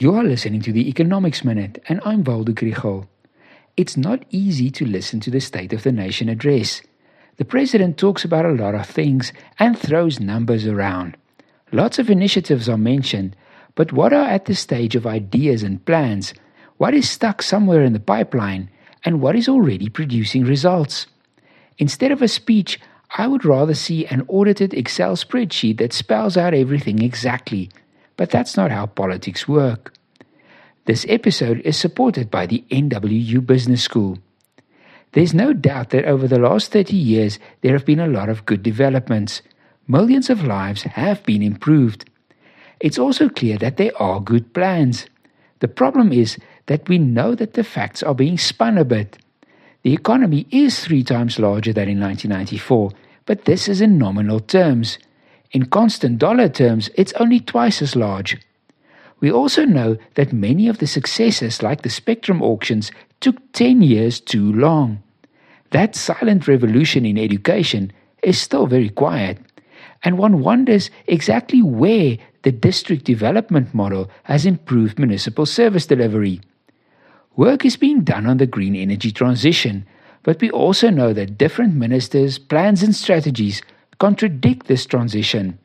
You are listening to the Economics Minute, and I'm Waldo Krugell. It's not easy to listen to the State of the Nation address. The President talks about a lot of things and throws numbers around. Lots of initiatives are mentioned, but what are at the stage of ideas and plans? What is stuck somewhere in the pipeline? And what is already producing results? Instead of a speech, I would rather see an audited Excel spreadsheet that spells out everything exactly but that's not how politics work. This episode is supported by the NWU Business School. There's no doubt that over the last 30 years there have been a lot of good developments. Millions of lives have been improved. It's also clear that there are good plans. The problem is that we know that the facts are being spun a bit. The economy is three times larger than in 1994, but this is in nominal terms. In constant dollar terms, it's only twice as large. We also know that many of the successes, like the Spectrum auctions, took 10 years too long. That silent revolution in education is still very quiet, and one wonders exactly where the district development model has improved municipal service delivery. Work is being done on the green energy transition, but we also know that different ministers' plans and strategies contradict this transition.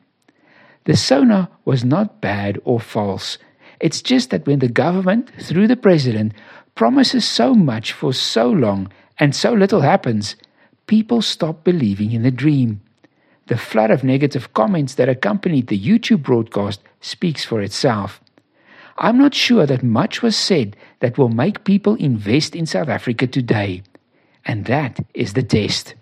The SONA was not bad or false. It's just that when the government, through the president, promises so much for so long and so little happens, people stop believing in the dream. The flood of negative comments that accompanied the YouTube broadcast speaks for itself. I'm not sure that much was said that will make people invest in South Africa today. And that is the test.